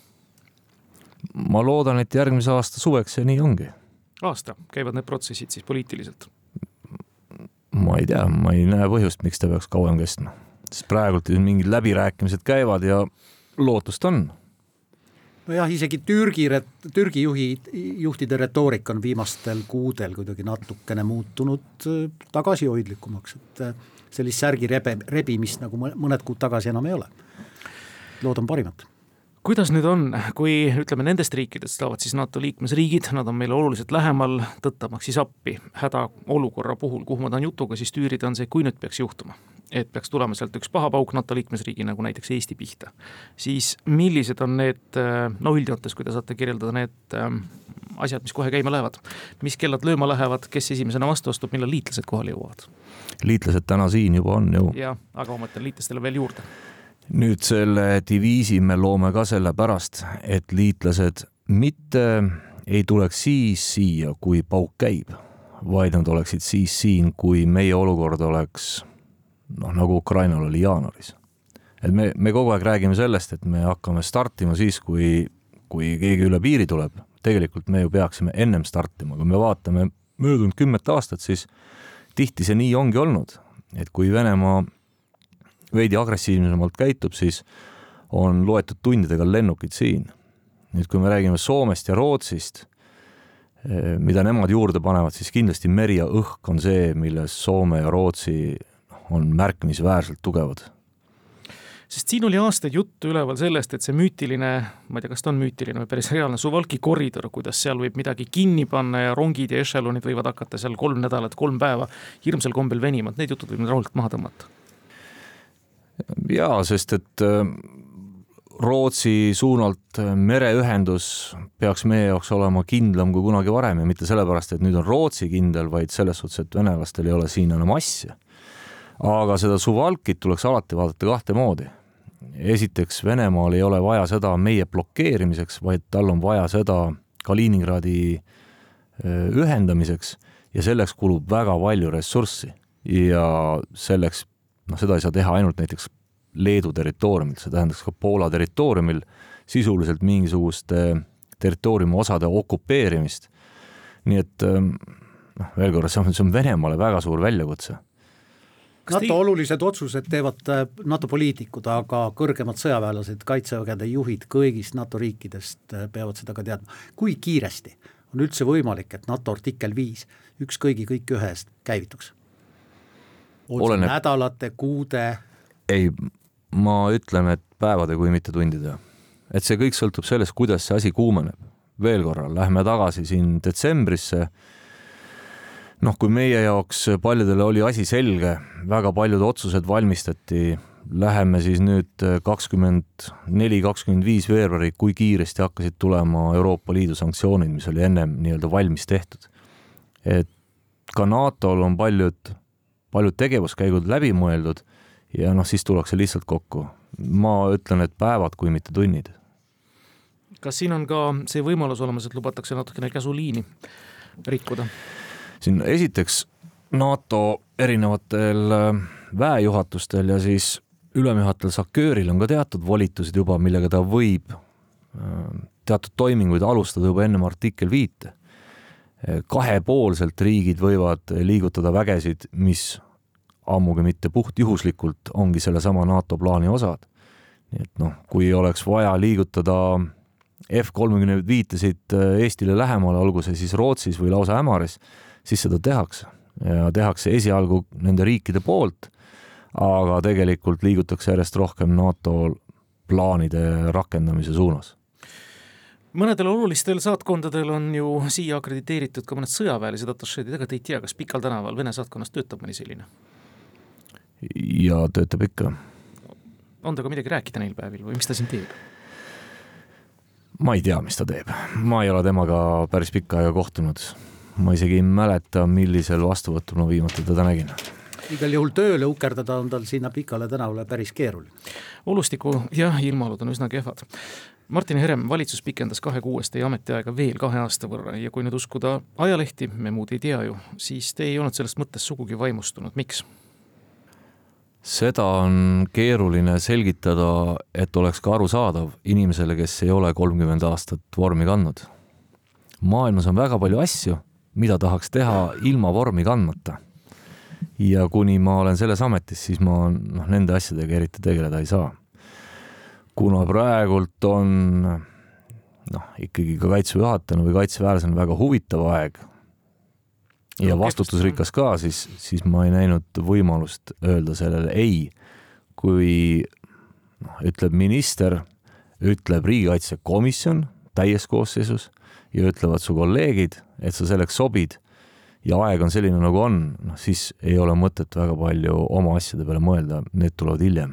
ma loodan, et järgmise aasta suveks see nii ongi. aasta käivad need protsessid siis poliitiliselt? Ma ei tea, ma ei näe põhjust, miks ta peaks kauem kestma, sest praegult mingid läbirääkimised käivad ja lootust on. Nojah, isegi Türgi, Türgi juhi, juhtide retoorika on viimastel kuudel kuidagi natukene muutunud äh, tagasihoidlikumaks, et äh, sellist särgi rebe, rebimist nagu mõned kuud tagasi enam ei ole. loodan parimat kuidas nüüd on, kui ütleme, nendest riikidest saavad siis NATO liikmesriigid, nad on meile oluliselt lähemal, tõttamaks siis appi hädaolukorra puhul, kuhu ma tahan jutuga siis tüürida, on see, kui nüüd peaks juhtuma, et peaks tulema sealt üks paha pauk NATO liikmesriigi, nagu näiteks Eesti pihta, siis millised on need, no üldjoontes, kui te saate kirjeldada need asjad, mis kohe käima lähevad, mis kellad lööma lähevad, kes esimesena vastu astub, millal liitlased kohale jõuavad? liitlased täna siin juba on ju. jah, aga ma mõtlen liitlastele veel juurde nüüd selle diviisi me loome ka sellepärast, et liitlased mitte ei tuleks siis siia, kui pauk käib, vaid nad oleksid siis siin, kui meie olukord oleks noh, nagu Ukrainal oli jaanuaris. et me, me kogu aeg räägime sellest, et me hakkame startima siis, kui, kui keegi üle piiri tuleb. tegelikult me ju peaksime ennem startima, kui me vaatame möödunud kümmet aastat, siis tihti see nii ongi olnud, et kui Venemaa veidi agressiivsemalt käitub, siis on loetud tundidega lennukid siin. nüüd, kui me räägime Soomest ja Rootsist, eh, mida nemad juurde panevad, siis kindlasti meri ja õhk on see, milles Soome ja Rootsi on märkimisväärselt tugevad. Sest siin oli aastaid juttu üleval sellest, et see müütiline, ma ei tea, kas ta on müütiline või päris reaalne Suwalki koridor, kuidas seal võib midagi kinni panna ja rongid ja ešelonid võivad hakata seal kolm nädalat, kolm päeva hirmsal kombel venima, et need jutud võib nüüd rahulikult maha tõmmata jaa, sest et äh, Rootsi suunalt äh, mereühendus peaks meie jaoks olema kindlam kui kunagi varem ja mitte sellepärast, et nüüd on Rootsi kindel, vaid selles suhtes, et venelastel ei ole siin enam asja. aga seda Suwalkit tuleks alati vaadata kahte moodi. esiteks, Venemaal ei ole vaja seda meie blokeerimiseks, vaid tal on vaja seda Kaliningradi äh, ühendamiseks ja selleks kulub väga palju ressurssi ja selleks noh, seda ei saa teha ainult näiteks Leedu territooriumil, see tähendaks ka Poola territooriumil sisuliselt mingisuguste territooriumi osade okupeerimist. nii et ähm, noh, veel kord, see on, see on Venemaale väga suur väljakutse. NATO te... olulised otsused teevad äh, NATO poliitikud, aga kõrgemad sõjaväelased, kaitsevägede juhid kõigist NATO riikidest peavad seda ka teadma. kui kiiresti on üldse võimalik, et NATO artikkel viis üks kõigi kõik ühe eest käivituks? Oleneb... nädalate, kuude? ei, ma ütlen, et päevade, kui mitte tundide. et see kõik sõltub sellest, kuidas see asi kuumeneb. veel korra, lähme tagasi siin detsembrisse. noh, kui meie jaoks paljudele oli asi selge, väga paljud otsused valmistati, läheme siis nüüd kakskümmend neli, kakskümmend viis veebruari, kui kiiresti hakkasid tulema Euroopa Liidu sanktsioonid, mis oli ennem nii-öelda valmis tehtud. et ka NATO-l on paljud paljud tegevuskäigud läbi mõeldud ja noh, siis tullakse lihtsalt kokku. ma ütlen, et päevad, kui mitte tunnid. kas siin on ka see võimalus olemas, et lubatakse natukene käsuliini rikkuda? siin esiteks NATO erinevatel äh, väejuhatustel ja siis ülemjuhatajatel SACEUR-il on ka teatud volitused juba, millega ta võib äh, teatud toiminguid alustada juba ennem artikkel viite kahepoolselt riigid võivad liigutada vägesid, mis ammugi mitte puhtjuhuslikult ongi sellesama NATO plaani osad. nii et noh, kui oleks vaja liigutada F kolmekümne viitesid äh, Eestile lähemale, olgu see siis Rootsis või lausa Ämaris, siis seda tehakse ja tehakse esialgu nende riikide poolt, aga tegelikult liigutakse järjest rohkem NATO plaanide rakendamise suunas mõnedel olulistel saatkondadel on ju siia akrediteeritud ka mõned sõjaväelised atašeed, ega te ei tea, kas Pikal tänaval Vene saatkonnas töötab mõni selline? ja töötab ikka. on temaga midagi rääkida neil päevil või mis ta siin teeb? ma ei tea, mis ta teeb, ma ei ole temaga päris pikka aega kohtunud. ma isegi ei mäleta, millisel vastuvõtul ma viimati teda nägin igal juhul tööle ukerdada on tal sinna Pikale tänavale päris keeruline. olustiku jah, ilmaolud on üsna kehvad Martin Herem, valitsus pikendas kahe kuu eest teie ametiaega veel kahe aasta võrra ja kui nüüd uskuda ajalehti, me muud ei tea ju, siis te ei olnud sellest mõttest sugugi vaimustunud, miks? seda on keeruline selgitada, et oleks ka arusaadav inimesele, kes ei ole kolmkümmend aastat vormi kandnud. maailmas on väga palju asju, mida tahaks teha ilma vormi kandmata. ja kuni ma olen selles ametis, siis ma noh, nende asjadega eriti tegeleda ei saa. Kuna praegult on noh, ikkagi ka kaitseväe juhatajana või kaitseväelasena väga huvitav aeg ja vastutusrikas ka, siis, siis ma ei näinud võimalust öelda sellele ei. kui noh, ütleb minister, ütleb riigikaitsekomisjon täies koosseisus ja ütlevad su kolleegid, et sa selleks sobid ja aeg on selline, nagu on, noh siis ei ole mõtet väga palju oma asjade peale mõelda, need tulevad hiljem.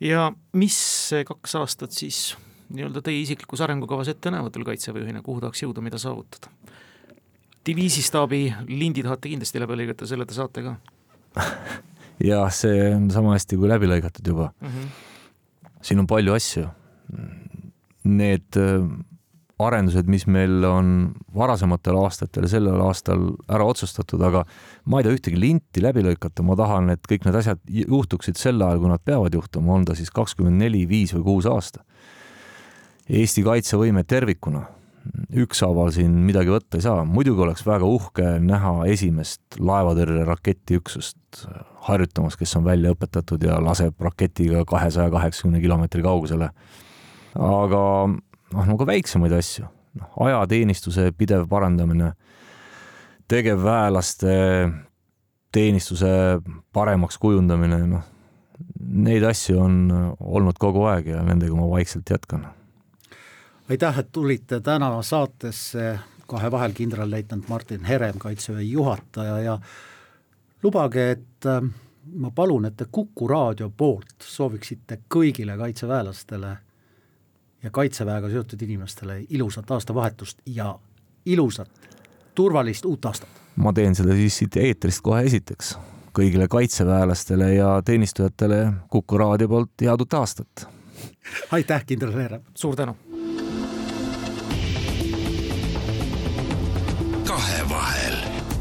Ja mis see kaks aastat siis nii-öelda teie isiklikus arengukavas ette näevad veel kaitseväejuhina, kuhu tahaks jõuda, mida saavutada? diviisistaabi lindi tahate kindlasti läbi lõigata, selle te saate ka? jah, see on sama hästi kui läbi lõigatud juba mm. -hmm. siin on palju asju. Need äh, arendused, mis meil on varasematel aastatel, sellel aastal ära otsustatud, aga ma ei taha ühtegi linti läbi lõikata, ma tahan, et kõik need asjad juhtuksid sel ajal, kui nad peavad juhtuma, on ta siis kakskümmend neli, viis või kuus aasta. Eesti kaitsevõime tervikuna ükshaaval siin midagi võtta ei saa, muidugi oleks väga uhke näha esimest laevatõrje raketiüksust harjutamas, kes on välja õpetatud ja laseb raketiga kahesaja kaheksakümne kilomeetri kaugusele. aga noh, nagu väiksemaid asju, noh, ajateenistuse pidev parandamine, tegevväelaste teenistuse paremaks kujundamine, noh, neid asju on olnud kogu aeg ja nendega ma vaikselt jätkan. Aitäh, et tulite täna saatesse, kahe vahel kindralleitnant Martin Herem, Kaitseväe juhataja ja lubage, et äh, ma palun, et te Kuku raadio poolt sooviksite kõigile kaitseväelastele ja kaitseväega seotud inimestele ilusat aastavahetust ja ilusat turvalist uut aastat. ma teen seda siis siit eetrist kohe esiteks. kõigile kaitseväelastele ja teenistujatele Kuku raadio poolt head uut aastat. aitäh, kindral Herem! suur tänu! kahevahel.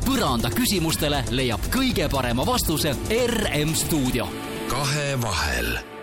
põranda küsimustele leiab kõige parema vastuse RM stuudio. kahevahel